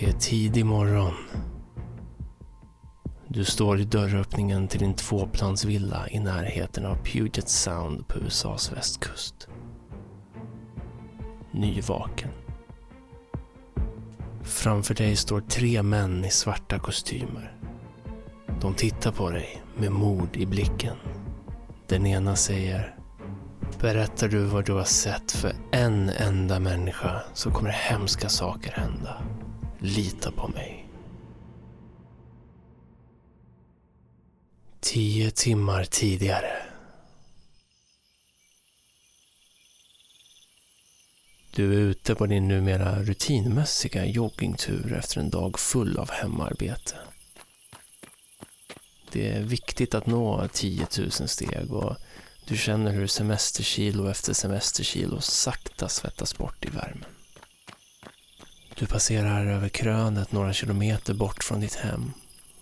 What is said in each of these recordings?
Det är tidig morgon. Du står i dörröppningen till din tvåplansvilla i närheten av Puget Sound på USAs västkust. Nyvaken. Framför dig står tre män i svarta kostymer. De tittar på dig med mord i blicken. Den ena säger Berättar du vad du har sett för en enda människa så kommer hemska saker hända. Lita på mig. Tio timmar tidigare. Du är ute på din numera rutinmässiga joggingtur efter en dag full av hemarbete. Det är viktigt att nå 10 000 steg och du känner hur semesterkilo efter semesterkilo sakta svettas bort i värmen. Du passerar över krönet några kilometer bort från ditt hem.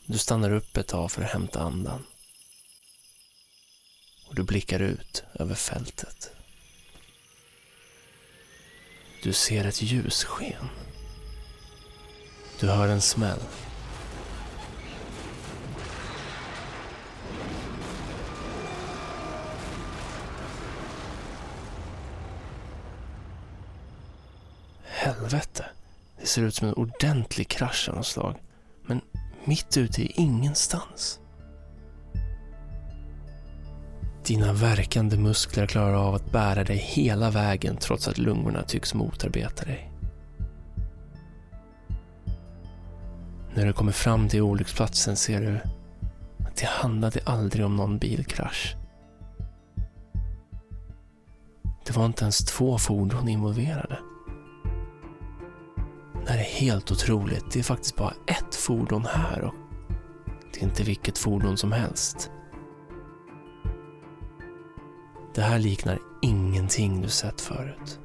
Du stannar upp ett tag för att hämta andan. Och du blickar ut över fältet. Du ser ett ljussken. Du hör en smäll. Helvete. Det ser ut som en ordentlig krasch av något slag. Men mitt ute i ingenstans. Dina verkande muskler klarar av att bära dig hela vägen trots att lungorna tycks motarbeta dig. När du kommer fram till olycksplatsen ser du att det handlade aldrig om någon bilkrasch. Det var inte ens två fordon involverade. Det här är helt otroligt. Det är faktiskt bara ett fordon här och det är inte vilket fordon som helst. Det här liknar ingenting du sett förut.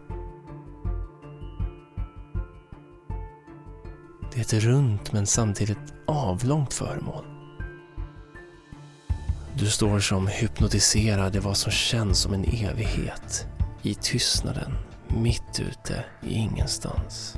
Det är ett runt men samtidigt avlångt föremål. Du står som hypnotiserad i vad som känns som en evighet. I tystnaden, mitt ute i ingenstans.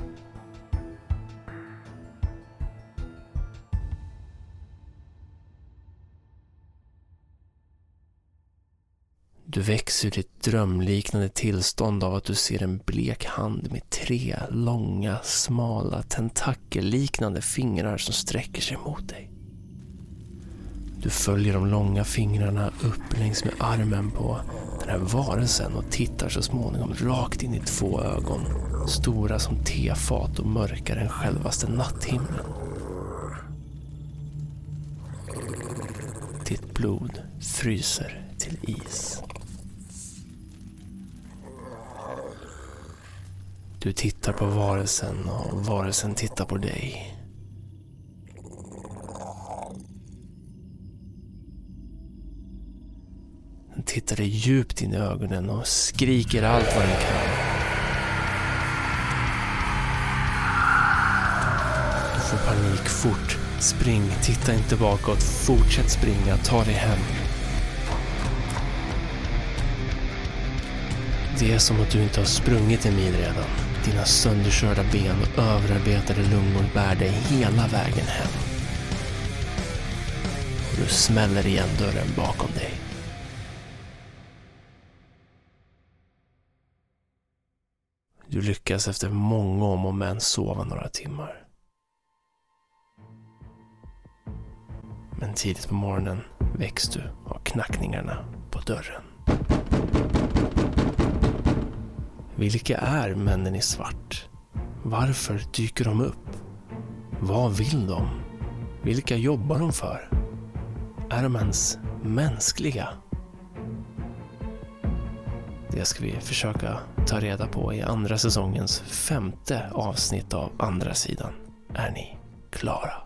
Du väcks ur ditt drömliknande tillstånd av att du ser en blek hand med tre långa, smala, tentakelliknande fingrar som sträcker sig mot dig. Du följer de långa fingrarna upp längs med armen på den här varelsen och tittar så småningom rakt in i två ögon. Stora som tefat och mörkare än självaste natthimlen. Ditt blod fryser till is. Du tittar på varelsen och varelsen tittar på dig. Den tittar dig djupt in i ögonen och skriker allt vad den kan. Du får panik fort. Spring, titta inte bakåt. Fortsätt springa, ta dig hem. Det är som att du inte har sprungit en mil redan. Dina sönderkörda ben och överarbetade lungor bär dig hela vägen hem. Och du smäller igen dörren bakom dig. Du lyckas efter många om och men sova några timmar. Men tidigt på morgonen väcks du av knackningarna på dörren. Vilka är männen i svart? Varför dyker de upp? Vad vill de? Vilka jobbar de för? Är de ens mänskliga? Det ska vi försöka ta reda på i andra säsongens femte avsnitt av Andra sidan. Är ni klara?